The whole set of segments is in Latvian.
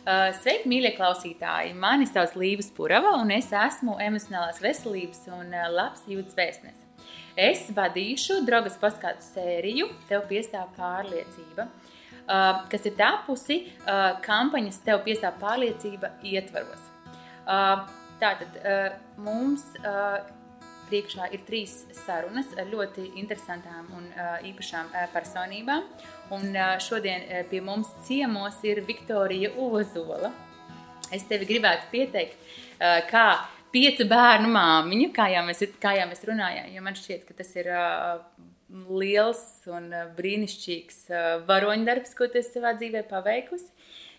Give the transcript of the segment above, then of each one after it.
Uh, sveiki, mīļie klausītāji! Mani sauc Līva Purava, un es esmu emocionālās veselības un uh, labs jūtas vēstnes. Es vadīšu drogas paskatu sēriju Tev piestāv pārliecība, uh, kas ir tapusi kampaņas Tev piestāv pārliecība ietvaros. Tātad mums priekšā ir trīs sarunas ar ļoti interesantām un īpašām personībām. Un šodien pie mums ciemos ir Viktorija Ozola. Es tevi gribētu pieteikt, kā piecu bērnu māmiņu, kā jau mēs, kā jau mēs runājām, jo man šķiet, ka tas ir liels un brīnišķīgs varoņdarbs, ko tu savā dzīvē paveikusi.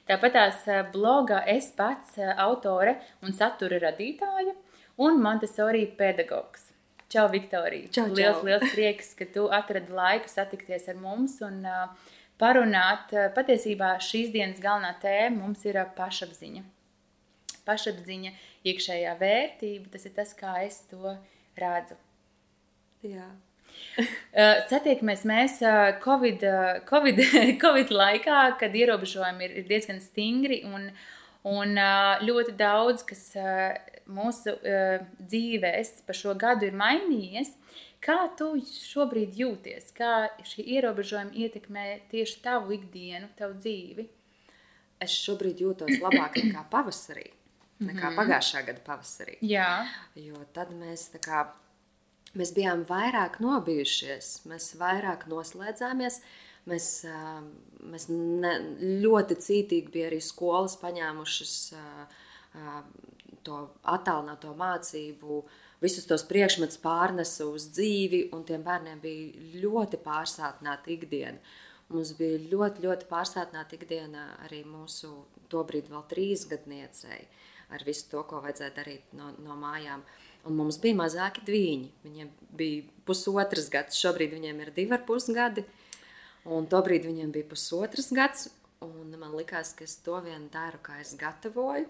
Tāpat tās bloga es pats autore un satura radītāja un Montesori pedagogs. Čau, Viktorija! Čau, čau. Liels, liels prieks, ka tu atradi laiku satikties ar mums un uh, parunāt. Patiesībā šīs dienas galvenā tēma mums ir pašapziņa. Pašapziņa, iekšējā vērtība, tas ir tas, kā es to redzu. Jā. Satiekamies mēs Covid, COVID, Covid laikā, kad ierobežojumi ir, diezgan stingri un, un ļoti daudz, kas mūsu uh, dzīvēs pa šo gadu ir mainījies. Kā tu šobrīd jūties? Kā šī ierobežojuma ietekmē tieši tavu ikdienu, tavu dzīvi? Es šobrīd jūtos labāk nekā pavasarī, nekā mm -hmm. pagājušā gada pavasarī. Jā, Jo tad mēs, tā kā, mēs bijām vairāk nobijušies, mēs vairāk noslēdzāmies. Mēs, mēs ne, ļoti cītīgi bija arī skolas paņēmušas to attālināto mācību, visus tos priekšmetus pārnesa uz dzīvi, un tiem bērniem bija ļoti pārsātināta ikdiena. Mums bija ļoti, ļoti pārsātināta ikdiena arī mūsu tobrīd vēl trīsgadniecei ar visu to, ko vajadzēja darīt no, no mājām. Un mums bija mazāki dviņi. Viņiem bija pusotrs gads, šobrīd viņiem ir divi ar pus gadi. Un tobrīd viņiem bija pusotrs gads. Un man likās, ka es to vien daru, kā es gatavoju.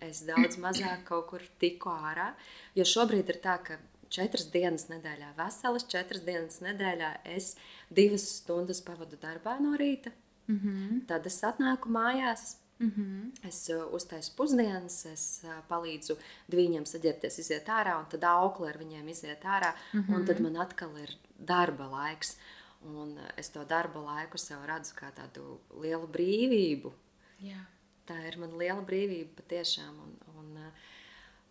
Es daudz mazāk kaut kur tiku ārā. Jo šobrīd ir tā, ka četras dienas nedēļā, veselas četras dienas nedēļā, es divas stundas pavadu darbā no rīta. mm -hmm. Tad es atnāku mājās, Mm -hmm. Es uh, uztaisu pusdienas, es uh, palīdzu viņiem saģērbties, iziet ārā, un tad aukli ar viņiem iziet ārā. Mm -hmm. Un tad man atkal ir darba laiks. Un uh, es to darba laiku sev redzu kā tādu lielu brīvību. Jā. Tā ir mana liela brīvība patiešām. Un, un, uh,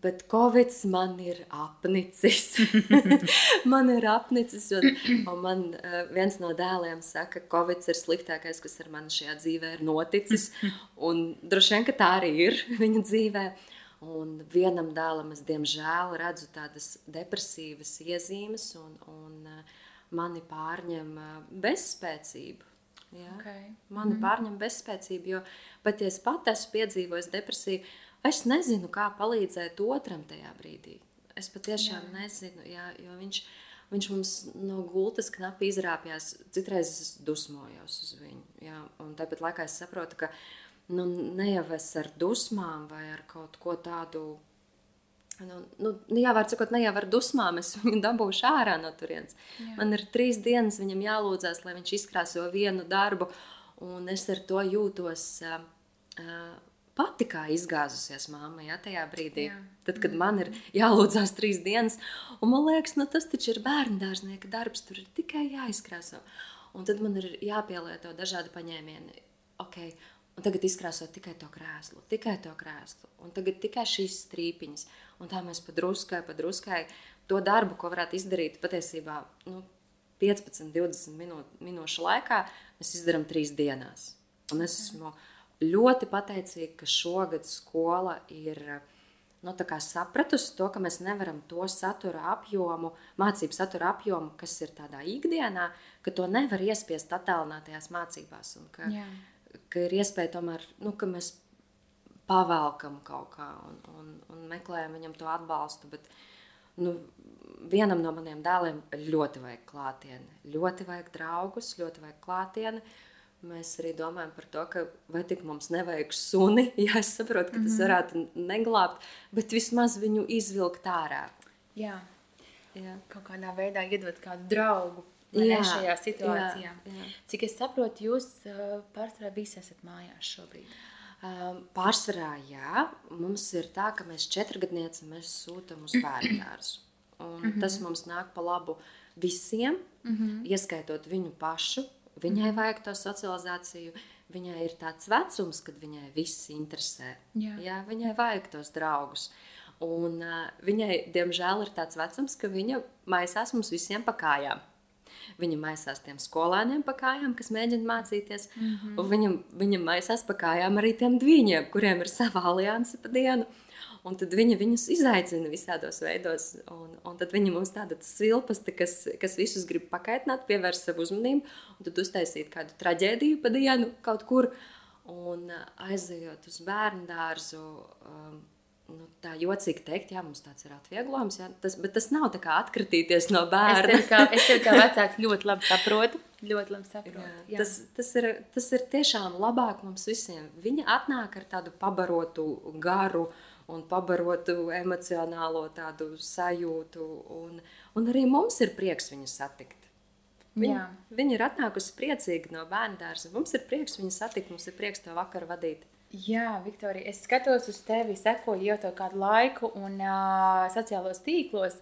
bet Covid man ir apnicis. man ir apnicis. Un, un man uh, viens no dēliem saka, ka Covid ir sliktākais, kas ar mani šajā dzīvē ir noticis. Un droši vien, ka tā arī ir viņa dzīvē. Un vienam dēlam es diemžēl redzu tādas depresīvas iezīmes, un, un uh, mani pārņem bezspēcība. Ja? Okay. Mani mm. pārņem bezspēcība, jo pat ja es pat esmu piedzīvojis depresiju, es nezinu, kā palīdzēt otram tajā brīdī. Es patiešām Jā. nezinu, jā, jo viņš, viņš mums no gultas knapi izrāpjas. Citreiz es dusmojos uz viņu. Jā, un tāpat laikā es saprotu, ka nu, ne jau es ar dusmām vai ar kaut ko tādu. Nu, nu, jā, var sakot, ne jau ar dusmām es viņu dabūšu ārā no turienes. Jā. Man ir trīs dienas viņam jālūdzas, lai viņš izkrāso vienu darbu, un es ar to jūtos uh, uh, pati kā izgāzusies mamma ja, tajā brīdī. Jā. Tad, kad man ir jālūdzas trīs dienas, un man liekas, nu, tas taču ir bērnu dārznieka darbs, tur ir tikai jāizkrāso. Un tad man ir jāpielieto dažādi paņēmieni. Okay. Un tagad izkrāsot tikai to krēslu, tikai to krēslu, un tagad tikai šīs strīpiņas. Un tā mēs padruskai, padruskai to darbu, ko varētu izdarīt patiesībā nu, 15, 20 minū, minūšu laikā, mēs izdarām trīs dienās. Un es esmu ļoti pateicīga, ka šogad skola ir nu, sapratusi to, ka mēs nevaram to satura apjomu, mācību satura apjomu, kas ir tādā ikdienā, ka to nevar iespiest attālinātajās mācībās. Un ka, Jā. Ka ir iespēja tomēr, nu, ka mēs pavelkam kaut kā un, un, un meklējam viņam to atbalstu. Bet, nu, vienam no maniem dēliem ļoti vajag klātieni, ļoti vajag draugus, ļoti vajag klātieni. Mēs arī domājam par to, ka vai tik mums nevajag suni, ja es saprotu, ka tas varētu neglābt, bet vismaz viņu izvilkt ārā. Jā. Jā. Kaut kādā veidā iedot kādu draugu vai ne, Jā, šajā situācijā. jā, jā. Cik es saprotu, jūs uh, pārsvarā visi esat mājās šobrīd. Um, pārsvarā, jā, mums ir tā, ka mēs četrgadnieci mēs sūtām uz bērnu dārzu. Un mm -hmm. Tas mums nāk pa labu visiem, mm -hmm. ieskaitot viņu pašu. Viņai mm -hmm. vajag to socializāciju. Viņai ir tāds vecums, kad viņai viss interesē. Jā. Jā, viņai vajag tos draugus. Un, uh, viņai, diemžēl, ir tāds vecums, ka viņa maisās mums visiem pa kājām. Viņa maisās tiem skolēniem pa kājām, kas mēģina mācīties. Mm -hmm. Un viņa, viņa maisās pa kājām arī tiem dviņiem, kuriem ir sava alianse pa dienu. Un tad viņa viņus izaicina visādos veidos. Un, un tad viņa mums tāda silpasta, kas, kas visus grib pakaitināt, pievērst savu uzmanību, un tad uztaisīt kādu traģēdiju pa dienu kaut kur. Un aizejot uz bērnu dārzu, nu, tā jocīgi teikt, jā, mums tāds ir atvieglojums, jā, tas, bet tas nav tā kā atkritīties no bērna. Es tev kā, es tev kā vecāks ļoti labi saprotu. Ļoti labi saprotu. Jā, jā. Tas, tas, ir, tas ir tiešām labāk mums visiem. Viņa atnāk ar tādu pabarotu garu un pabarotu emocionālo tādu sajūtu, un, un arī mums ir prieks viņu satikt. Viņa, viņa ir atnākusi priecīgi no bērnu dārza. Mums ir prieks viņu satikt, mums ir prieks to vakaru vadīt. Jā, Viktorija, es skatos uz tevi, sekoju jau kādu laiku, un uh, sociālos tīklos.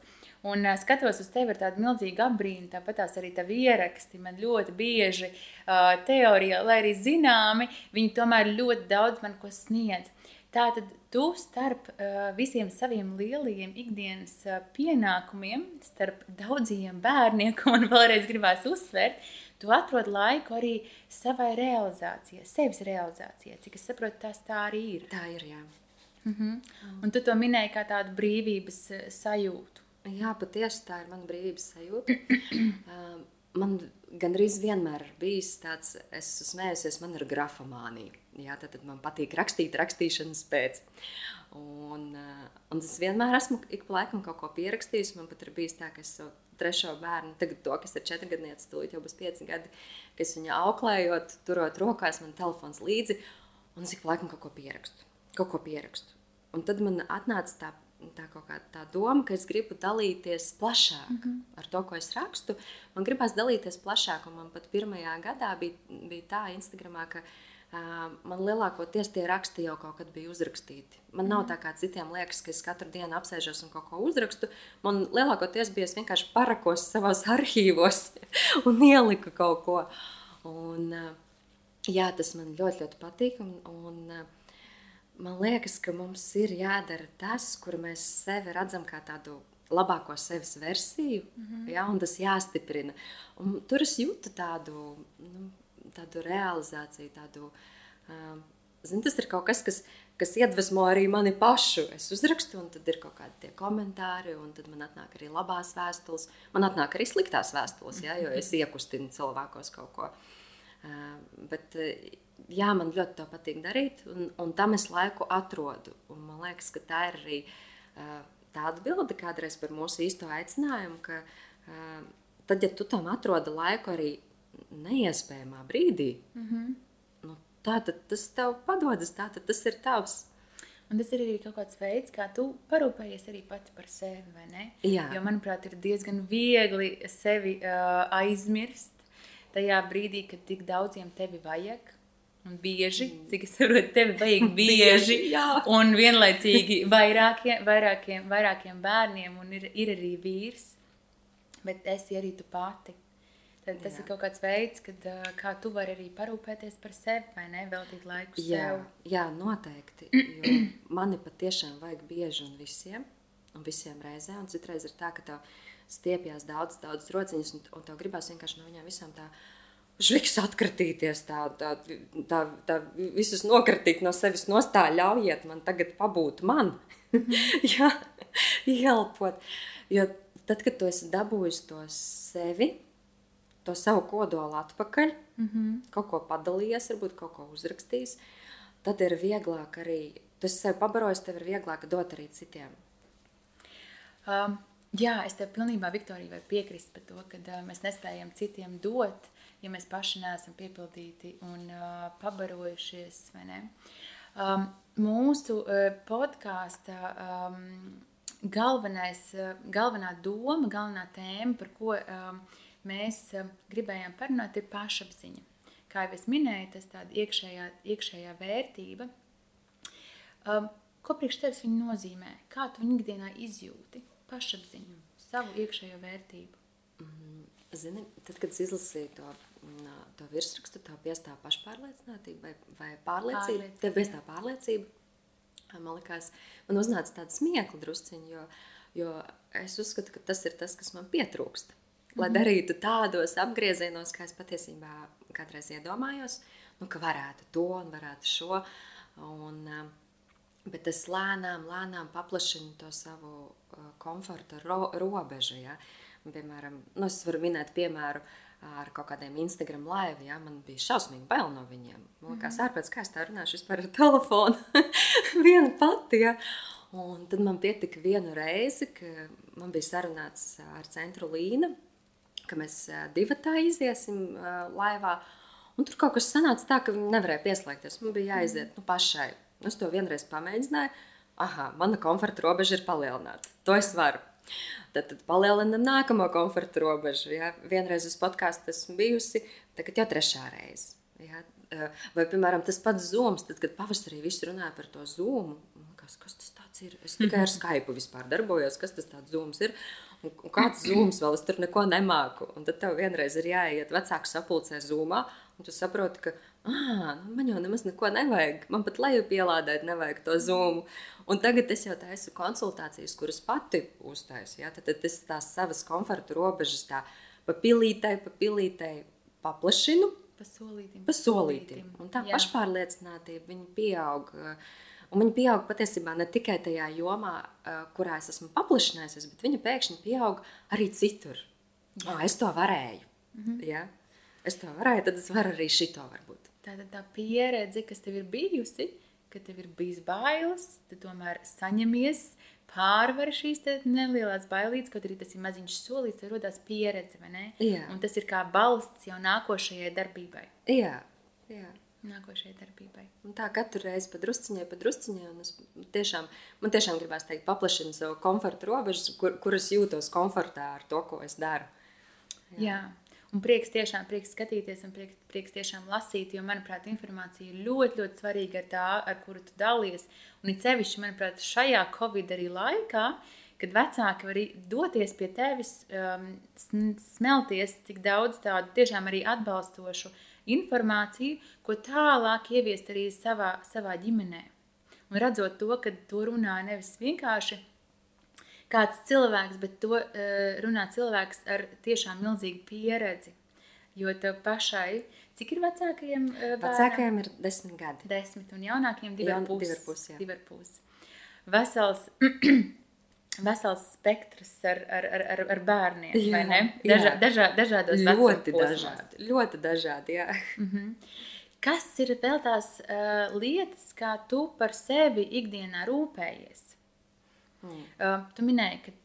Un uh, skatos uz tevi ar tādu milzīgu apbrīnu, tāpat arī tavi ieraksti. Man ļoti bieži uh, teorija, lai arī zināmi, viņi tomēr ļoti daudz man ko sniedz. Tātad tu starp visiem saviem lielajiem ikdienas pienākumiem, starp daudziem bērniem, ko man vēlreiz gribās uzsvērt, tu atrod laiku arī savai realizācijai, sevis realizācijai. Cik es saprotu, tas tā arī ir. Tā ir, jā. Mm -hmm. Un tu to minēji kā tādu brīvības sajūtu. Jā, patiesi tā ir mana brīvības sajūta. Man gandrīz vienmēr ir bijis tāds, es esmu smējusies, man ir grafomānija. Jā, tad, tad man patīk rakstīt, rakstīšanas pēc. Un, uh, un es vienmēr esmu ik pa laikam kaut ko pierakstījis. Man pat ir bijis tā, ka es trešo bērnu, tagad to, kas ir četri gadnieci, tūlīt jau būs pieci gadi, kas viņu auklējot, turot rokās man telefons līdzi, un es ik laikam kaut ko pierakstu, kaut ko pierakstu. Un tad man atnāca tā, tā tā doma, ka es gribu dalīties plašāk mm -hmm. ar to, ko es rakstu. Man gribās dalīties plašāk, un man pat pirmajā gadā bija, bija tā Instagramā, ka man lielākoties tie raksti jau kaut kad bija uzrakstīti. Man nav tā kā citiem liekas, ka es katru dienu apsēžos un kaut ko uzrakstu. Man lielākoties bija es vienkārši parakos savos arhīvos un ieliku kaut ko. Un, jā, tas man ļoti, ļoti patīk. Un, un, man liekas, ka mums ir jādara tas, kur mēs sevi redzam kā tādu labāko sevis versiju, mm -hmm. ja, un tas jāstiprina. Un tur es jūtu tādu nu, tādu realizāciju, tādu, uh, zin, tas ir kaut kas, kas, kas iedvesmo arī mani pašu. Es uzrakstu, un tad ir kaut kādi komentāri, un tad man atnāk arī labās vēstules. Man atnāk arī sliktās vēstules, ja, jo es iekustinu cilvēkos kaut ko. Uh, bet, jā, man ļoti patīk darīt, un, un tam es laiku atrodu. Un man liekas, ka tā ir arī uh, tāda bilde kādreiz par mūsu īsto aicinājumu, ka uh, tad, ja tu tam atrodi laiku arī neiespējamā brīdī, mm -hmm. nu, tā tad tas tev padodas, tā tad tas ir tavs. Un tas ir arī kaut kāds veids, kā tu parūpējies arī pati par sevi, vai ne? Jā. Jo, manuprāt, ir diezgan viegli sevi uh, aizmirst tajā brīdī, kad tik daudziem tevi vajag. Un bieži, cik es saprotu, tevi vajag bieži. bieži un vienlaicīgi vairākiem, vairākiem, vairākiem bērniem, un ir, ir arī vīrs. Bet esi arī tu pati. Tad tas jā. ir kaut kāds veids, kad, kā tu vari arī parūpēties par sevi, vai ne? Veltīt laiku jā, sev. Jā, noteikti. Jo mani patiešām vajag bieži un visiem, un visiem reizē. Un citreiz ir tā, ka tev stiepjas daudz, daudz rociņas, un, un tev gribās vienkārši no viņām visām tā. Žviks atkratīties, tā, tā, tā, tā visus nokratīt no sevis nostā, ļaujiet man tagad pabūt man, jā, ielpot. Jo tad, kad tu esi dabūjis to sevi, to savu kodolu atpakaļ, mm -hmm. kaut ko padalījies, varbūt kaut ko uzrakstījis, tad ir vieglāk arī, tas sev pabarojis, tev ir vieglāk dot arī citiem. Um, jā, es tev pilnībā, Viktorija, piekrist par to, ka uh, mēs nespējam citiem dot, ja mēs paši neesam piepildīti un uh, pabarojušies? Um, mūsu uh, podkāstā um, galvenais, uh, galvenā doma, galvenā tēma, par ko um, mēs eh, gribējām parunāt, ir pašapziņa. Kā jau es minēju, tas ir iekšējā, iekšējā vērtība, Um, ko priekš tevis viņa nozīmē? Kā tu viņu ikdienā izjūti? Pašapziņu, savu iekšējo vērtību. Zini, tad, kad es izlasīju to, mm, to virsrakstu, tā piestāv pašpārliecinātība vai, vai pārliecība. Pārliecība, Tev piestāv pārliecība. Man liekas, man uznāca tāds smiekli drusciņi, jo, jo es uzskatu, ka tas ir tas, kas man pietrūkst. Lai Mhm. darītu tādos apgriezienos, kā es patiesībā kādreiz iedomājos, nu, ka varētu to un varētu šo. Un, uh, Bet es lēnām, lēnām paplašinu to savu uh, komforta ro robežu. Ja? Piemēram, nu, es varu minēt piemēru ar kaut kādiem Instagram live. Ja? Man bija šausmīgi bail no viņiem. Man liekas, ārpēc kā es tā runāšu vispār ar telefonu. Viena pati. Ja? Un tad man pietika vienu reizi, ka man bija sarunāts ar centru Līnu, ka mēs divi tā iziesim laivā. Un tur kaut kas sanāca tā, ka viņi nevarēja pieslēgties. Man bija jāiziet nu, pašai. Es to vienreiz pamēģināju. Aha, mana komforta robeža ir palielināta. To es varu. Tad, tad palielinām nākamo komforta robežu. Ja? Vienreiz uz podkāstu esmu bijusi, tagad jau trešā reize. Ja? Eh, Vai, piemēram, tas pats zūms, tad, kad pavasarī viss runāja par to zūmu. Kas, kas tas ir? Es tikai ar Skype vispār darbojos, kas tas zūms ir. Un, un kāds zūms vēl, es tur neko nemāku. Un tad tev vienreiz ir jāiet vecāku sapulcē zūmā, un tu saproti, ka ah, man jau nemaz neko nevajag. Man pat leju pielādēt nevajag to zūmu. Un tagad es jau taisu konsultācijas, kuras pati uztaisu. Ja? Tad, tad es tās savas komforta robežas tā papilītai, papilītai paplašinu. Pa solītim. Pa solītim. Un tā Jā. pašpārliecinātība viņa pieaug. Un viņa pieaug patiesībā ne tikai tajā jomā, kurā es esmu paplašinājusies, bet viņa pēkšņi pieaug arī citur. Oh, es to varēju. -hmm. ja? Es to varēju, tad es varu arī šito varbūt. Tā tad tā pieredze, kas tev ir bijusi, ka tev ir bijis bailes, tu tomēr saņemies, pārvari šīs nelielās bailītes, kaut arī tas ir maziņš solīts, tev rodās pieredze. Un tas ir kā balsts jau nākošajai darbībai. Jā, jā. Nākošajai darbībai. Un tā katru reizi padrusciņai, padrusciņai. es Tiešām, man tiešām gribās teikt, paplašinu savu komforta robežas, kur, kuras jūtos komfortā ar to, ko es daru. Jā. Jā. Un prieks tiešām prieks skatīties un prieks, prieks tiešām lasīt, jo, manuprāt, informācija ir ļoti, ļoti svarīga ar tā, ar kuru tu dalies. Un it sevišķi, manuprāt, šajā Covid arī laikā, kad vecāki var doties pie tevis, um, smelties tik daudz tādu tiešām arī atbalstošu informāciju, ko tālāk ieviest arī savā, savā ģimenē. Un redzot to, ka to runā nevis vienkārši kāds cilvēks, bet to uh, runā cilvēks ar tiešām milzīgu pieredzi. Jo tev pašai, cik ir vecākajiem? Uh, Vecākajiem ir desmit gadi. Desmit un jaunākajiem divi ar Jaun- ar pus, jā. Divi ar pus. Vesels, vesels spektrs ar, ar, ar, ar, bērniem, Jā. Dažā, dažā, dažādos Ļoti dažādi. Ļoti dažādi jā. Kas ir vēl tās uh, lietas, kā tu par sevi ikdienā rūpējies? Mm. Uh, tu minēji, ka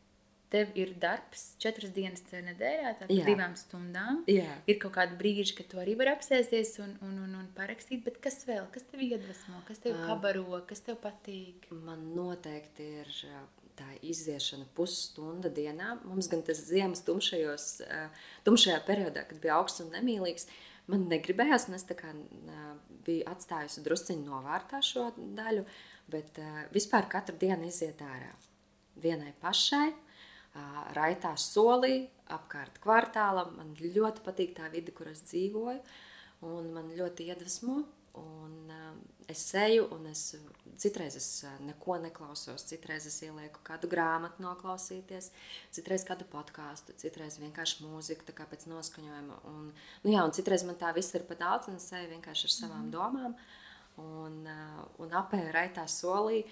tev ir darbs četras dienas nedēļā, tātad divām stundām. Jā. Ir kaut kādi brīži, kad tu arī vari apsēsties un, un, un, un parakstīt, bet kas vēl? Kas tev iedvesmo, kas tev pabaro, kas tev patīk? Man noteikti ir tā iziešana pusstunda dienā. Mums gan tas ziemas tumšajos, tumšajā periodā, kad bija augsts un nemīlīgs, man negribējās, un es kā biju atstājusi drusciņu novārtā šo daļu, bet vispār katru dienu iziet ārā. Vienai pašai, raitā solī, apkārt kvartālam. Man ļoti patīk tā vide, kur es dzīvoju, un man ļoti iedvesmo. Un, uh, es eju, un es citreiz es uh, neko neklausos, citreiz es ielieku kādu grāmatu, noklausīties, citreiz kādu podkāstu, citreiz vienkārši mūziku, tā kā pēc noskaņojuma. Un, nu jā, un citreiz man tā viss ir pa daudz, un es eju vienkārši ar savām domām un, uh, un apēju raitā solī.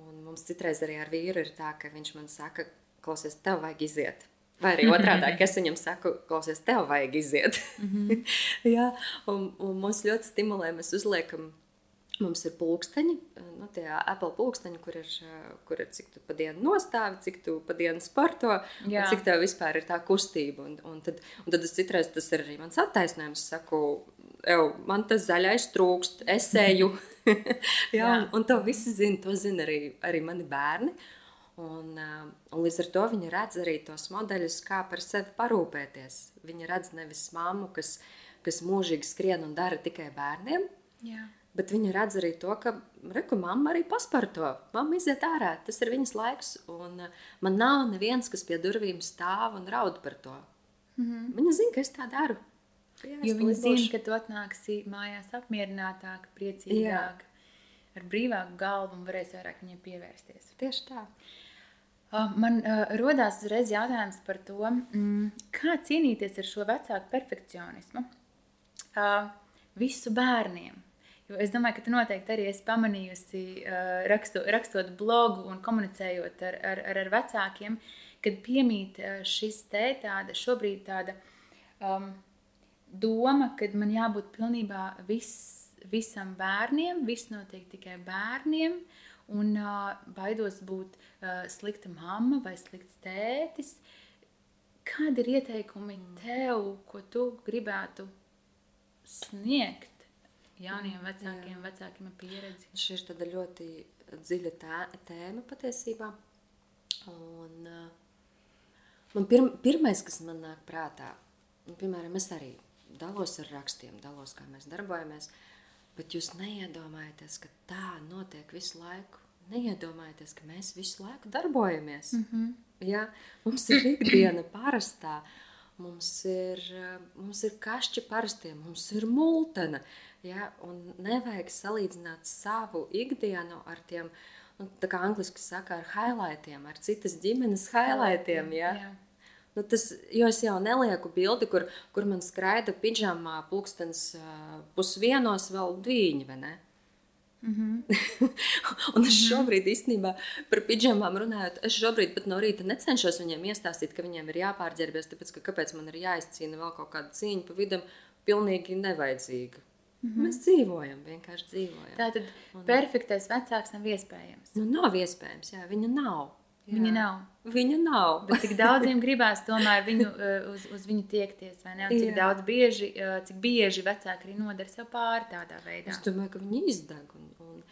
Un mums citreiz arī ar vīru ir tā, ka viņš man saka, klausies, tev vajag iziet. Vai arī otrādi, ka es viņam saku, klausies, tev vajag iziet. Jā, un, un mums ļoti stimulē, mēs uzliekam. Mums ir pulksteņi, nu, tie Apple pulksteņi, kur ir, kur ir cik tu pa dienu nostāvi, cik tu pa dienu sporto, cik tev vispār ir tā kustība. Un, un, tad, un tad es citreiz tas ir arī mans attaisnojums. Es saku, Ew, man tas zaļais trūkst, es eju. Jā, un, un to visi zina, to zina arī, arī mani bērni. Un, uh, un līdz ar to viņi redz arī tos modeļus, kā par sevi parūpēties. Viņi redz nevis mammu, kas, kas mūžīgi skrien un dara tikai bērniem, Jā. Bet viņa redz arī to, ka reku, mamma arī pasparto. Mamma iziet ārā, tas ir viņas laiks. Un uh, man nav neviens, kas pie durvīm stāv un raud par to. Mm -hmm. Viņa zina, ka es tā daru. Jā, jo viņa zina, ka tu atnāksi mājās apmierinātāk, priecīgāk, Jā. ar brīvāku galvu un varēsi vairāk viņai pievērsties. Tieši tā. Man uh, rodās uzreiz jautājums par to, mm, kā cīnīties ar šo vecāku perfekcionismu. Uh, visu bērniem. Jo es domāju, ka tu noteikti arī esi pamanījusi, uh, raksto, rakstot blogu un komunicējot ar, ar, ar, ar vecākiem, kad piemīt šis te tāda šobrīd tāda um, doma, ka man jābūt pilnībā vis, visam bērniem, viss notiek tikai bērniem, un uh, baidos būt uh, slikta mamma vai slikts tētis. Kādi ir ieteikumi tev, ko tu gribētu sniegt jauniem mm, vecākiem, Jā. vecākiem ar pieredzi. Šī ir tāda ļoti dziļa tā, tēma patiesībā. Un, uh, man pirm, pirmais, kas man nāk prātā, un, piemēram, es arī dalos ar rakstiem, dalos, kā mēs darbojamies, bet jūs neiedomājaties, ka tā notiek visu laiku. Neiedomājieties, ka mēs visu laiku darbojamies. Mm -hmm. ja? Mums ir ikdiena parastā. Mums ir, mums ir kašķi parastie, mums ir multena. Ja? Un nevajag salīdzināt savu ikdienu ar tiem, nu, tā kā angliski saka, ar highlightiem, ar citas ģimenes highlightiem. Ja? Jā. Nu, tas, jo es jau nelieku bildi, kur, kur man skraida pidžamā, pulkstenis pusdienos, vēl dviņi. Mm -hmm. un es mhm. šobrīd īstenībā par pidžamām runājot, es šobrīd pat no rīta necenšos viņiem iestāstīt, ka viņiem ir jāpārģērbies, tāpēc, ka kāpēc man ir jāizcīna vēl kaut kāda cīņa pa vidam, pilnīgi nevajadzīga. Mm -hmm. Mēs dzīvojam, vienkārši dzīvojam. Tā tad un... perfektais vecāks nav iespējams. Nu, nav iespējams, jā, viņa nav. Jā. Viņa nav. Viņa nav. Bet cik daudziem gribās tomēr viņu, uh, uz, uz viņu tiekties, vai ne? Un cik jā. daudz bieži, uh, cik bieži vecāki arī nodara sev pāri tādā veidā. Es domāju, ka viņi izdeg. Un, un,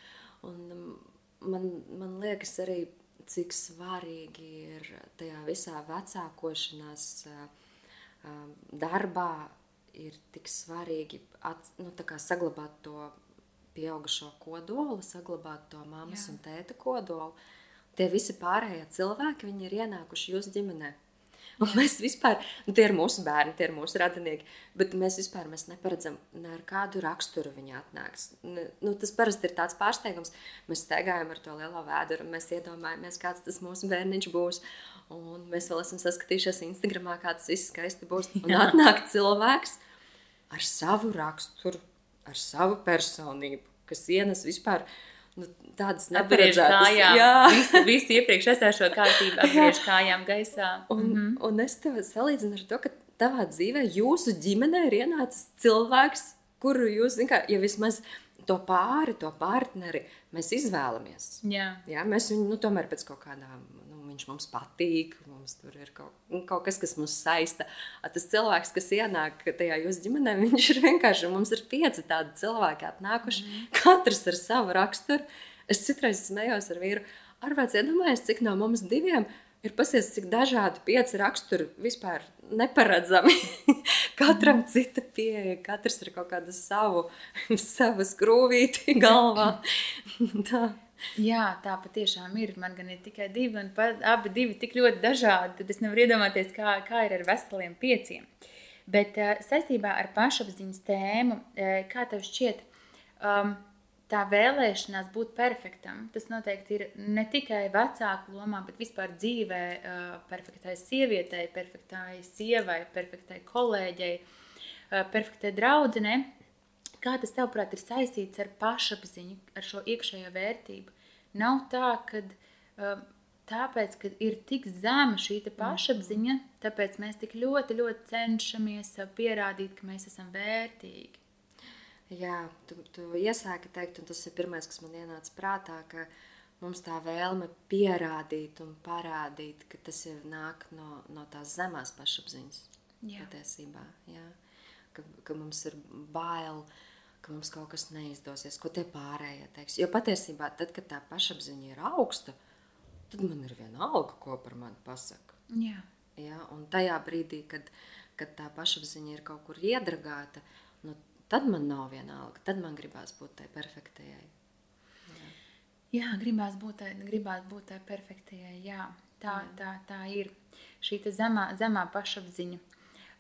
un man, man liekas arī, cik svarīgi ir tajā visā vecākošanās uh, darbā ir tik svarīgi at, nu, saglabāt to pieaugušo kodolu, saglabāt to mammas Jā. un tēta kodolu. Tie visi pārējie cilvēki, viņi ir ienākuši jūsu ģimenē. Un mēs vispār, nu, tie ir mūsu bērni, tie ir mūsu radinieki, bet mēs vispār mēs neparedzam, ne ar kādu raksturu viņi atnāks. Nu, tas parasti ir tāds pārsteigums. Mēs staigājam ar to lielo vēduru, un mēs iedomājamies, kāds tas mūsu bērniņš būs. Un mēs vēl esam saskatījušies Instagram, kā tas viss skaisti būs. Un atnāk cilvēks ar savu raksturu, ar savu personību, kas ienes vispār nu, tādas neparedzētas lietas. Jā, visu, visu iepriekš esošo kārtību apgriež kājām gaisā. Un, mm -hmm. un es tev salīdzinu ar to, ka tavā dzīvē, jūsu ģimenē ir ienācis cilvēks, kuru jūs, zināt, ja vismaz to pāri, to partneri mēs izvēlamies. Jā. Jā, mēs viņu nu, tomēr pēc kaut kādām viņš mums patīk, mums tur ir kaut, nu, kaut kas, kas mūs saista. Tas cilvēks, kas ienāk tajā jūsu ģimenē, viņš ir vienkārši, mums ir pieci tādi cilvēki atnākuši, mm. katrs ar savu raksturu. Es citreiz smējos ar vīru, ar vēc iedomājies, cik no mums diviem ir pasies, cik dažādi pieci raksturi vispār neparedzami. Katram mm. cita pieeja, katrs ir kaut kāda savu, savu skrūvīti galvā. Tā. Jā, tā patiešām ir. Man gan ir tikai divi, un pa, abi divi tik ļoti dažādi. Tad es nevaru iedomāties, kā, kā ir ar veseliem pieciem. Bet uh, saistībā ar pašapziņas tēmu, uh, kā tev šķiet, um, tā vēlēšanās būt perfektam, tas noteikti ir ne tikai vecāku lomā, bet vispār dzīvē, uh, perfektai sievietei, perfektai sievai, perfektai kolēģei, uh, perfektai draudzenei. Kā tas, tavuprāt, ir saistīts ar pašapziņu, ar šo iekšējo vērtību? Nav tā, ka um, tāpēc, ka ir tik zema šī pašapziņa, tāpēc mēs tik ļoti, ļoti cenšamies pierādīt, ka mēs esam vērtīgi. Jā, tu, tu iesāki teikt, un tas ir pirmais, kas man ienāca prātā, ka mums tā vēlme pierādīt un parādīt, ka tas ir nāk no, no tās zemās pašapziņas. Jā. Patiesībā, jā. Ka, ka mums ir bail uh, ka mums kaut kas neizdosies, ko tie pārējie teiks. Jo patiesībā, tad, kad tā pašapziņa ir augsta, tad man ir viena alga, ko par mani pasaka. Jā. Ja? Un tajā brīdī, kad, kad tā pašapziņa ir kaut kur iedragāta, nu, tad man nav vienalga. Tad man gribās būt tai perfektajai. Jā, gribās būt tai, gribās būt tai perfektajai. Jā, tā, tā, tā ir šī zemā, zemā pašapziņa,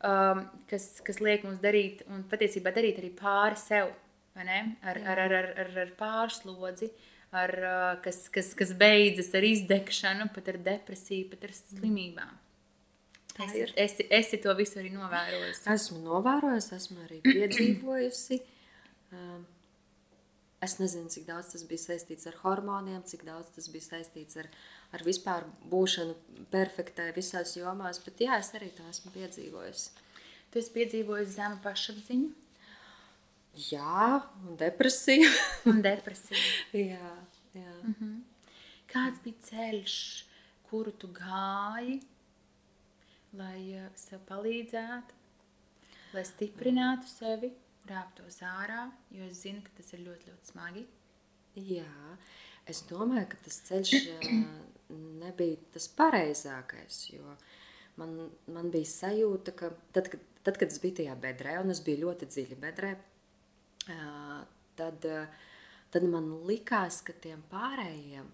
um, kas, kas liek mums darīt, un patiesībā darīt arī pāri sev, ar, ar, ar, ar, ar, ar pārslodzi, ar, uh, kas, kas, kas beidzas ar izdegšanu, pat ar depresiju, pat ar slimībām. Es, es, esi to visu arī novērojusi. Esmu novērojusi, esmu arī piedzīvojusi. Um, Es nezinu, cik daudz tas bija saistīts ar hormoniem, cik daudz tas bija saistīts ar, ar vispār būšanu perfektai visās jomās, bet jā, es arī to esmu piedzīvojis. Tu esi piedzīvojis zemu pašapziņu? Jā, un depresiju. un depresiju. jā, jā. Mm -hmm. Kāds bija ceļš, kuru tu gāji, lai uh, sev palīdzētu, lai stiprinātu sevi? Rāptos ārā, jo es zinu, ka tas ir ļoti, ļoti smagi. Jā, es domāju, ka tas ceļš nebija tas pareizākais, man, man bija sajūta, ka tad, kad, tad, kad es biju tajā bedrē, un es biju ļoti dziļi bedrē, tad, tad man likās, ka tiem pārējiem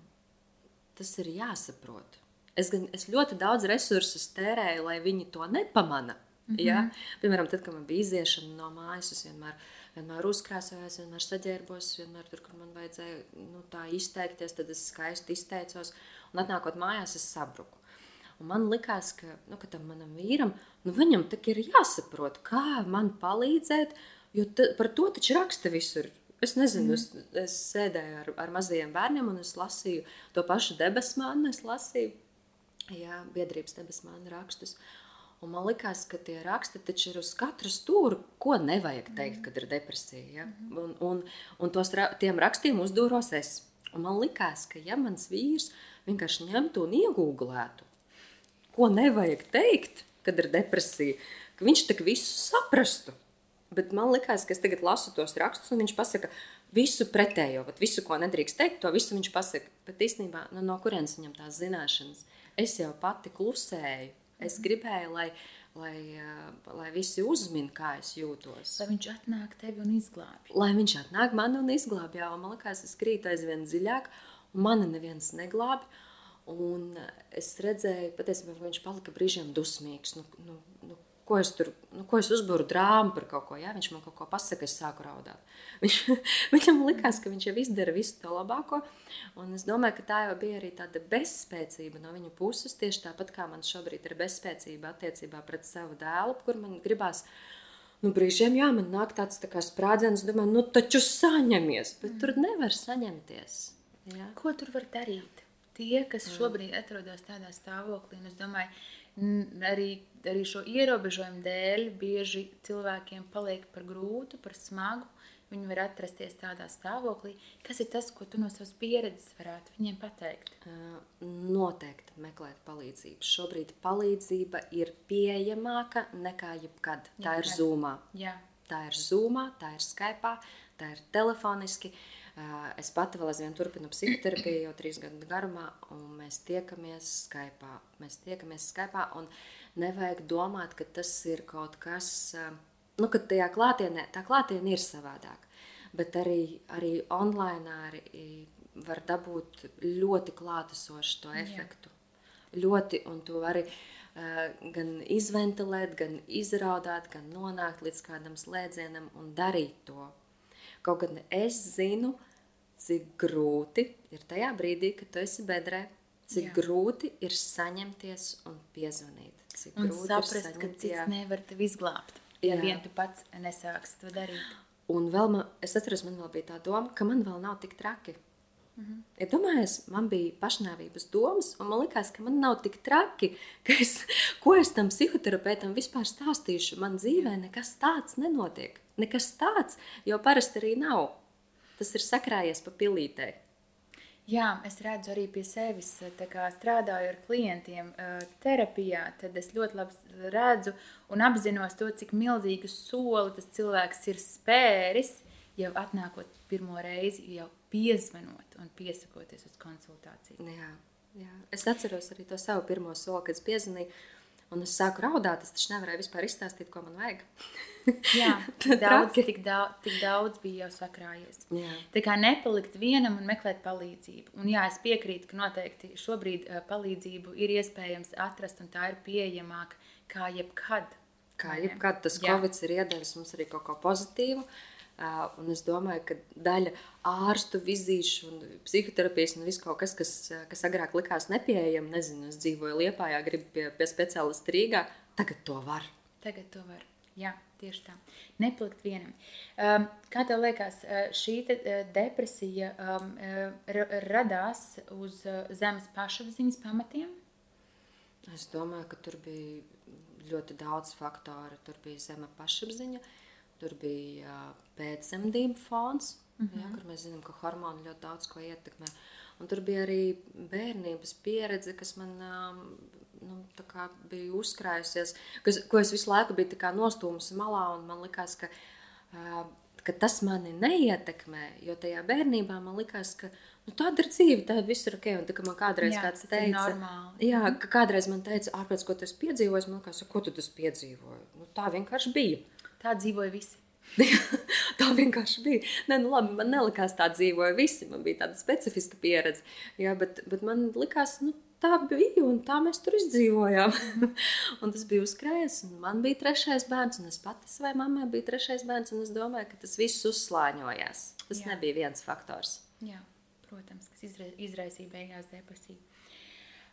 tas ir jāsaprot. Es, gan, es ļoti daudz resursus tērēju, lai viņi to nepamana. Mm -hmm. ja? Piemēram, tad, kad man bija iziešana no mājas, es vienmēr, vienmēr uzkrāsojos, vienmēr saģērbos, vienmēr tur, kur man vajadzēja nu, tā izteikties, tad es skaisti izteicos. Un atnākot mājās, es sabruku. Un man likās, ka, nu, ka tam manam vīram, nu, viņam ir jāsaprot, kā man palīdzēt, jo par to taču raksta visur. Es nezinu, mm. es, es sēdēju ar, ar mazajiem bērniem, un es lasīju to pašu debesmānu. Es lasīju jā, biedrības debesmānu rakstus. Un man liekas, ka tie raksti taču ir uz katra stūra, ko nevajag teikt, kad ir depresija. Ja? Un, un, un tos, tiem rakstiem uzdūros es. Un man liekas, ka ja mans vīrs vienkārši ņemtu un iegūglētu, ko nevajag teikt, kad ir depresija, ka viņš tak visu saprastu. Bet man liekas, ka es tagad lasu tos rakstus, un viņš pasaka visu pretējo, visu, ko nedrīkst teikt, to visu viņš pasaka. Bet īstenībā, nu, no kurienes viņam tās zināšanas? Es jau pati klusēju Es gribēju, lai, lai, lai visi uzmin, kā es jūtos. Lai viņš atnāk tevi un izglābj. Lai viņš atnāk man un izglābj, jā, man liekas, es krītu aizvien dziļāk, un mani neviens neglābj. Un es redzēju, patiesībā, viņš palika brīžiem dusmīgs. Nu, nu, nu, ko es tur, nu, ko es uzbūru drāmu par kaut ko, ja viņš man kaut ko pasaka, es sāku raudāt. Viņš, viņam likās, ka viņš jau izdara visu to labāko, un es domāju, ka tā jau bija arī tāda bezspēcība no viņa puses, tieši tāpat kā man šobrīd ir bezspēcība attiecībā pret savu dēlu, kur man gribās, nu, brīžiem, jā, man nāk tāds tā sprādziens, domāju, nu, taču saņemies, bet mm. tur nevar saņemties. Jā. Ko tur var darīt? Tie, kas šobrīd atrodas tādā stāvoklī, un es domāju, arī, arī šo ierobežojumu dēļ bieži cilvēkiem paliek par grūtu, par smagu. Viņi var atrasties tādā stāvoklī. Kas ir tas, ko tu no savas pieredzes varētu viņiem pateikt? Noteikti meklēt palīdzību. Šobrīd palīdzība ir pieejamāka nekā jebkad. Tā Jā, ir zūmā. Jā. Tā ir zūmā, tā ir Skype, tā ir telefoniski. Es pati vēl aizvien turpinu psihoterapiju jau trīs gadu garumā, un mēs tiekamies Skype. Mēs tiekamies Skype, un nevajag domāt, ka tas ir kaut kas, nu, ka tajā klātienē, tā klātienē ir savādāk. Bet arī, arī online arī var dabūt ļoti klātesošu to efektu. Jā. Ļoti, un to vari uh, gan izventilēt, gan izraudāt, gan nonākt līdz kādam slēdzienam un darīt to. Kaut gan es zinu, cik grūti ir tajā brīdī, kad tu esi bedrē, cik jā. grūti ir saņemties un piezvanīt. Cik un saprast, saņemt, ka cits jā. nevar tevi izglābt, ja jā. vien tu pats nesāksi to darīt. Un vēl man, es atceros, man vēl bija tā doma, ka man vēl nav tik traki. Mm -hmm. Ja domājies, man bija pašnāvības domas, un man likās, ka man nav tik traki, ka es, ko es tam psihoterapeitam vispār stāstīšu. Man dzīvē nekas tāds nenotiek. Nekas tāds, jo parasti arī nav tas ir sakrājies pa pilītē. Jā, es redzu arī pie sevis, kā strādāju ar klientiem terapijā, tad es ļoti labi redzu un apzinos to, cik milzīgu soli tas cilvēks ir spēris, jau atnākot pirmo reizi, jau piezvanot un piesakoties uz konsultāciju. Jā, jā. Es atceros arī to savu pirmo soli, kad es piezvanīju, Un es sāku raudāt, es taču nevarēju vispār izstāstīt, ko man vajag. Jā, daudz, tik, daudz, tik daudz bija jau sakrājies. Jā. Tā kā nepalikt vienam un meklēt palīdzību. Un jā, es piekrītu, ka noteikti šobrīd uh, palīdzību ir iespējams atrast, un tā ir pieejamāka kā jebkad. Kā jebkad tas. Covid ir iedevis mums arī kaut ko pozitīvu. Uh, un es domāju, ka daļa ārstu vizīšu, un psihoterapijas un viss kaut kas, kas, uh, kas agrāk likās nepieejams, nezinu, es dzīvoju Lietpā, gribu pie, pie speciālista Rīgā, tagad to var. Tagad to var. Jā, tieši tā. Nepalikt vienam. Um, kā tev liekas, uh, šī te, uh, depresija um, uh, ra- radās uz uh, zemes pašapziņas pamatiem? Es domāju, ka tur bija ļoti daudz faktoru. Tur bija zema pašapziņa, tur bija pēcdzemdību fons, mm -hmm. ja, kur mēs zinām, ka hormoni ļoti daudz ko ietekmē. Un tur bija arī bērnības pieredze, kas man nu, bija uzkrājusies, kas, ko es visu laiku biju nostūmusi malā. un Man likās, ka, ka tas mani neietekmē, jo tajā bērnībā man likās, ka nu, tāda ir dzīve, tā ir ok. Un tā kā man kādreiz Jā, kāds tas teica. Jā, ka kādreiz man teica, ārpēc, ko esi piedzīvojis, man liekas, ko tu tas piedzīvoji. Nu, tā vienkārši bija. Tā dzīvoja visi. tā vienkārši bija. Nē, nu labi, man nelikās tā dzīvoja visi. Man bija tāda specifiska pieredze. Jā, bet, bet man likās, nu, tā bija un tā mēs tur izdzīvojām. un tas bija uzkrājies, un man bija trešais bērns, un es pati savai mammai biju trešais bērns, es domāju, ka tas viss uzslāņojās. Tas Jā. Nebija viens faktors. Jā, protams, kas izra izraisīja beigās depresiju.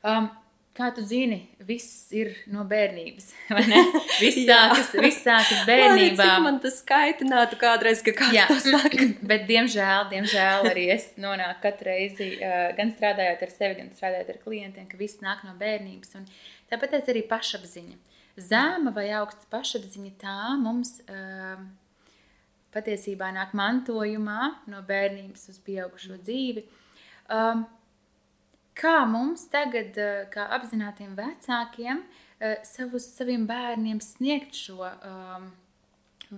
Um, kā tu zini, viss ir no bērnības. vai ne? Viss sākas, viss sākas bērnībā. cik man tas kaitinātu kādreiz, ka kāds Jā, to saka. bet diemžēl, diemžēl arī es nonāku katru reizi, gan strādājot ar sevi, gan strādājot ar klientiem, ka viss nāk no bērnības. Un tāpēc arī pašapziņa. Zema vai augsta pašapziņa tā mums uh, patiesībā nāk mantojumā no bērnības uz pieaugušo dzīvi. Um, kā mums tagad, uh, kā apzinātiem vecākiem, uh, savus, saviem bērniem sniegt šo um,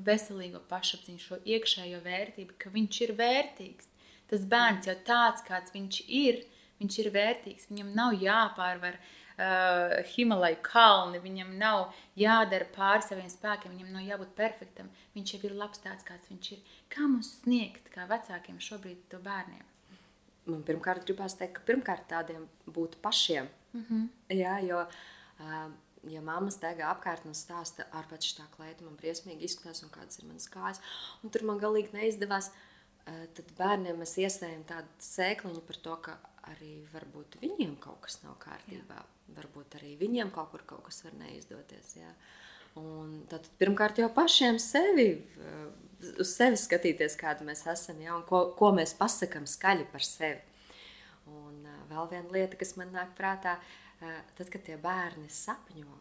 veselīgo pašapziņu, šo iekšējo vērtību, ka viņš ir vērtīgs. Tas bērns jau tāds, kāds viņš ir, viņš ir vērtīgs. Viņam nav jāpārvar uh, Himalaju kalni, viņam nav jādara pāri saviem spēkiem, viņam nav jābūt perfektam. Viņš jau ir labs tāds, kāds viņš ir. Kā mums sniegt, kā vecākiem šobrīd to bērniem? Man pirmkārt gribās teikt, ka pirmkārt tādiem būtu pašiem. Mm -hmm. Jā, jo, ā, ja mamma staigā apkārt un stāsta, ārpēc tā kleita man briesmīgi izskatās un kādas ir manas kājas, un tur man galīgi neizdevās, ā, tad bērniem mēs iesējam tādu sēkliņu par to, ka arī varbūt viņiem kaut kas nav kārtībā. Jā. Varbūt arī viņiem kaut kur kaut kas var neizdoties. Jā. Un tad pirmkārt jau pašiem sevi, ā, uz sevi skatīties, kāda mēs esam, ja, un ko, ko mēs pasakām skaļi par sevi. Un uh, vēl viena lieta, kas man nāk prātā, uh, tad, kad tie bērni sapņo,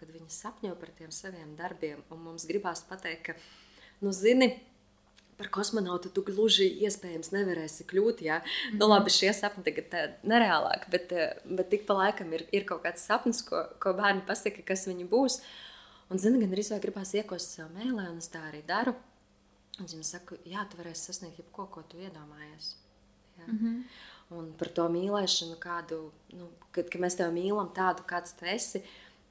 kad viņi sapņo par tiem saviem darbiem, un mums gribās pateikt, ka, nu, zini, par kosmonautu tu gluži iespējams nevarēsi kļūt. Ja? Mm -hmm. nu, labi, šie sapņi tagad ir nereālāki, bet, bet tik pa laikam ir, ir kaut kāds sapnis, ko, ko bērni pasaka, kas viņi būs. Un, zini, gan arī gribās iekost sev mēlē, un es tā arī daru. Un viņi saka, jā, tu varēsi sasniegt jebko, ko tu iedomājies. Jā. Mm -hmm. Un par to mīlēšanu, kādu, nu, kad, kad mēs tevi mīlam, tādu, kāds tu esi.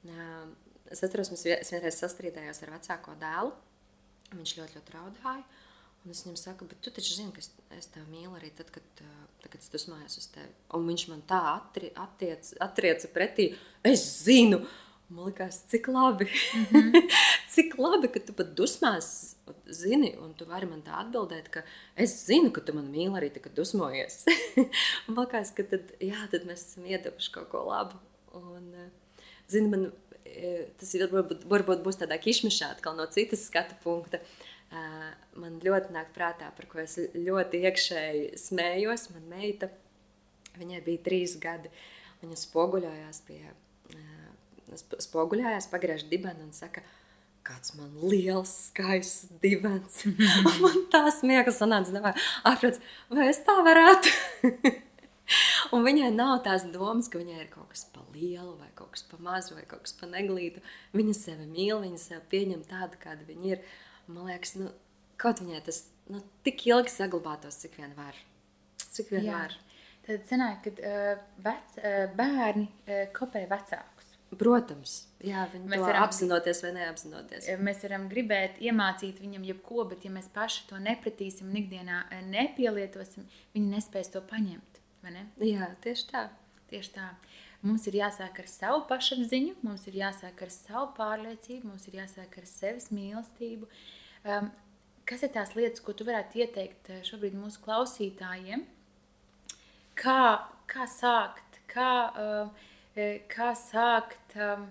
ā, Es atceros, mēs vienreiz sastrīdējos ar vecāko dēlu. Viņš ļoti, ļoti raudāja. Un es viņam saku, bet tu taču zini, ka es, es tevi mīlu arī tad, kad, tad, kad es dusmojos uz tevi. Un viņš man tā attri, attiec, attrieca pretī, es zinu. Man liekas, cik labi. Mm -hmm. cik labi, ka tu pat dusmās zini, un tu vari man tā atbildēt, ka es zinu, ka tu man mīli arī tad, kad dusmojies. man liekas, ka tad, jā, tad mēs esam iedevuši kaut ko labu. Un, eh, zini, man eh, tas ir, varbūt, varbūt būs tādā kišmišā, atkal no citas skatu punkta. Eh, Man ļoti nāk prātā, par ko es ļoti iekšēji smējos. Man meita, viņai bija trīs gadi. Viņa spoguļojās pie sp- spoguļojās, pagriež dibenu un saka, kāds man liels, skaists dibens. Un man tā smieklīgi sanāca, domāju, ārprāts, vai es tā varētu? un viņai nav tās domas, ka viņai ir kaut kas pa lielu, vai kaut kas pa mazu, vai kaut kas pa neglītu. Viņa sevi mīl, viņa sevi pieņem tādu, kāda viņa ir. Man liekas, nu, kaut viņai tas nu, tik ilgi saglabātos, cik vien var. Cik vien Jā. var. Tad sanāk, ka uh, vec, uh, bērni uh, kopē vecākus. Protams, jā, Mēs varam- apzinoties vai neapzinoties. Mēs varam gribēt iemācīt viņam jebko, bet ja mēs paši to nepratīsim un ikdienā eh, nepielietosim, viņi nespēs to paņemt. ne? Jā, tieši tā. Tieši tā. Mums ir jāsāk ar savu pašapziņu, mums ir jāsāk ar savu pārliecību, mums ir jāsāk ar sevis mīlestību. Um, kas ir tās lietas, ko tu varētu ieteikt eh, šobrīd mūsu klausītājiem? Kā, kā sākt, kā, uh, eh, kā sākt um,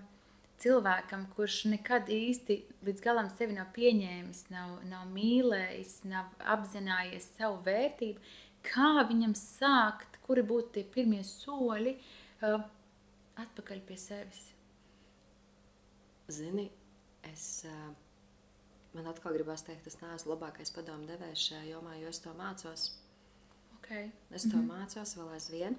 cilvēkam, kurš nekad īsti līdz galam sevi nav pieņēmis, nav, nav mīlējis, nav apzinājies savu vērtību, kā viņam sākt, kuri būtu tie pirmie soļi uh, atpakaļ pie sevis? Zini, es, ā, man atkal gribās teikt, es neesmu labākais padomu devējs šajā jomā, jo es to mācos. Okay. Es to mm -hmm. mācos vēl aizvien.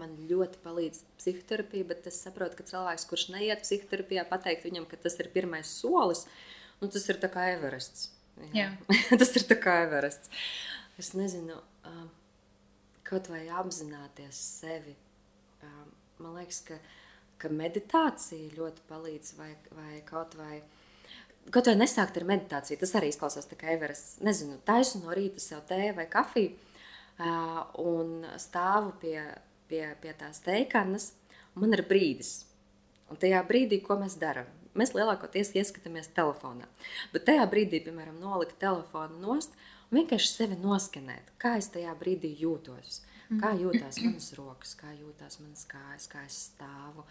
Man ļoti palīdz psihoterapija, bet es saprotu, ka cilvēks, kurš neiet psihoterapijā, pateikt viņam, ka tas ir pirmais solis, nu, tas ir kā Everests. Jā. tas ir kā Everests. Es nezinu, kaut vai apzināties sevi. Man liekas, ka, ka meditācija ļoti palīdz, vai, vai kaut vai. Kaut vai nesākt ar meditāciju, tas arī izklausās tā kā Everests. Nezinu, taisu no rīta sev tēju vai kafiju ā, un stāvu pie, pie, pie tās teikanas, un man ir brīdis. Un tajā brīdī, ko mēs darām? Mēs lielākoties ieskatāmies telefonā. Bet tajā brīdī, piemēram, nolikt telefonu nost un vienkārši sevi noskenēt, kā es tajā brīdī jūtos. Kā jūtas manas rokas, kā jūtas manas kājas, kā es stāvu,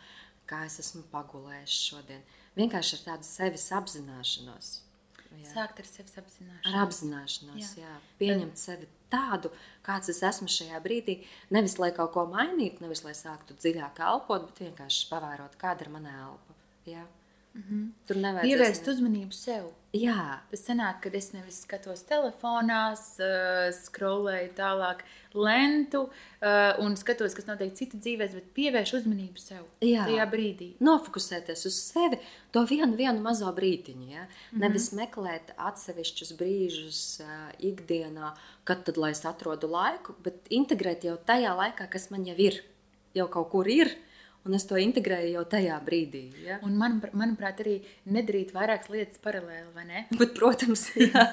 kā es esmu pagulējis šodien. Vienkārši ar tādu sevis apzināšanos. Jā. Sākt ar sevis apzināšanu. Ar apzināšanos, jā. jā. Pieņemt sevi tādu, kāds es esmu šajā brīdī. Nevis lai kaut ko mainītu, nevis lai sāktu dziļāk elpot, bet vienkārši pavērot, kāda ir mana elpa. Jā. Mm -hmm. Tur nevajag Pievērst uzmanību sev. Jā, Tas sanāk, ka es nevis skatos telefonā, uh, skrolēju tālāk lentu uh, un skatos, kas notiek citu dzīvēs, bet pievēršu uzmanību sev Jā. tajā brīdī. nofokusēties uz sevi, to vienu, vienu mazo brīdiņu. Ja? Mm -hmm. Nevis meklēt atsevišķus brīžus uh, ikdienā, kad tad, lai es atrodu laiku, bet integrēt jau tajā laikā, kas man jau ir, jau kaut kur ir, un es to integrēju jau tajā brīdī. Ja? Un man, manuprāt, arī nedarīt vairākas lietas paralēli, vai ne? Bet, protams, jā.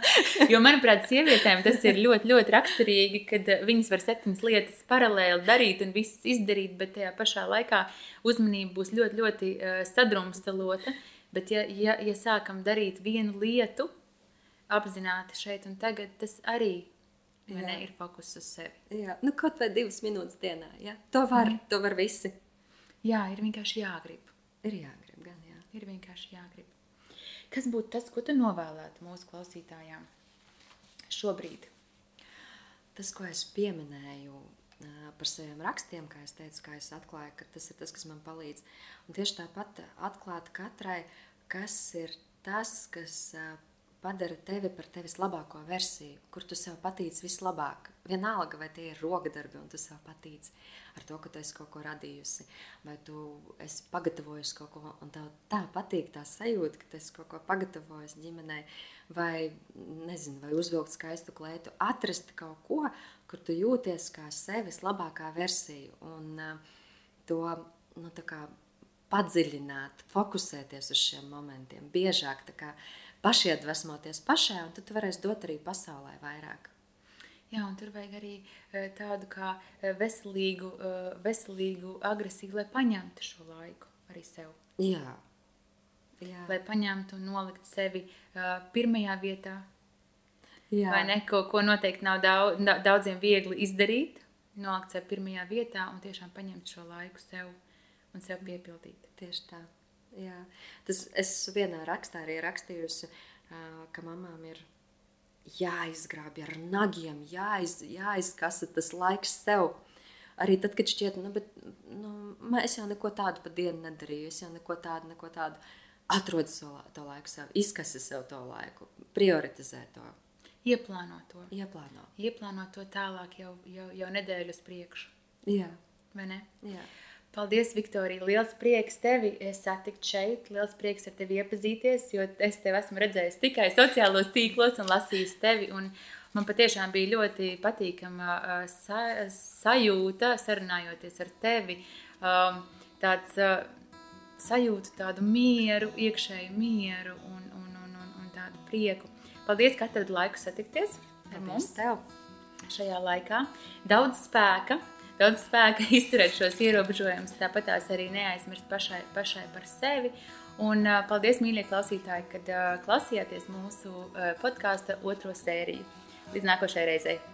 Jo, manuprāt, sievietēm tas ir ļoti, ļoti raksturīgi, kad eh, viņas var septiņas lietas paralēli darīt un visas izdarīt, bet tajā pašā laikā uzmanība būs ļoti, ļoti uh, sadrumstalota. Bet, ja, ja, ja sākam darīt vienu lietu, apzināti šeit un tagad, tas arī Jā. ne, ir fokus uz sevi. jā. Nu, kaut vai divas minūtes dienā. Ja? To, var, mm. to var visi. Jā, ir vienkārši jāgrib. Ir jāgrib, gan jā. Ir vienkārši jāgrib. Kas būtu tas, ko tu novēlētu mūsu klausītājām šobrīd? Tas, ko es pieminēju par saviem rakstiem, kā es teicu, kā es atklāju, ka tas ir tas, kas man palīdz. Un tieši tāpat atklāt katrai, kas ir tas, kas padara tevi par tevis labāko versiju, kur tu sev patīc vislabāk. Vienalga, vai tie ir rokdarbi, un tu sev patīc ar to, ka tu esi kaut ko radījusi, vai tu esi pagatavojusi kaut ko, un tev tā patīk tā sajūta, ka tu esi kaut ko pagatavojis ģimenei, vai, nezinu, vai uzvilkt skaistu klētu, atrast kaut ko, kur tu jūties kā sevis labākā versija, un uh, to, nu, tā kā padziļināt, fokusēties uz šiem momentiem, biežāk tā kā pašiedvesmoties pašai, un tad tu varēsi dot arī pasaulē vairāk. Jā, un tur vajag arī eh, tādu kā eh, veselīgu, eh, veselīgu agresīvu, lai paņemtu šo laiku arī sev. Jā, jā. Lai paņemtu un nolikt sevi pirmajā vietā, jā. vai ne? Ko, ko noteikti nav daudz, daudziem viegli izdarīt. Nolikt sevi pirmajā vietā un tiešām paņemt šo laiku sev un sev piepildīt. Tieši tā. Jā. Tas es vienā rakstā arī rakstījusi, ka mamām ir jāizgrābj ar nagiem, jāiz, jāizkasa tas laiks sev. Arī tad, kad šķiet, nu, bet, nu, es jau neko tādu pa dienu nedarīju, es jau neko tādu, neko tādu. Atrod to, to laiku sev, izkasi sev to laiku, prioritizē to, Ieplāno to. ieplāno. Ieplāno to tālāk jau, jau, jau nedēļu uz priekšu. Jā, vai ne? jā. Paldies, Viktorija. Liels prieks tevi satikt šeit. Liels prieks ar tevi iepazīties, jo es tevi esmu redzējis tikai sociālos tīklos un lasījis tevi. Un man patiešām bija ļoti patīkama ā, sa sajūta sarunājoties ar tevi. Um, Tāds ā, sajūtu tādu mieru, iekšēju mieru un, un, un, un, un tādu prieku. Paldies, ka atradi laiku satikties ar Paldies mums tev! šajā laikā. Daudz spēka, daudz spēka izturēt šos ierobežojumus, tāpat tās arī neaizmirst pašai, pašai par sevi. Un uh, paldies, mīļie klausītāji, kad uh, klausījāties mūsu uh, podkāstu otro sēriju. Līdz nākošajai reizei!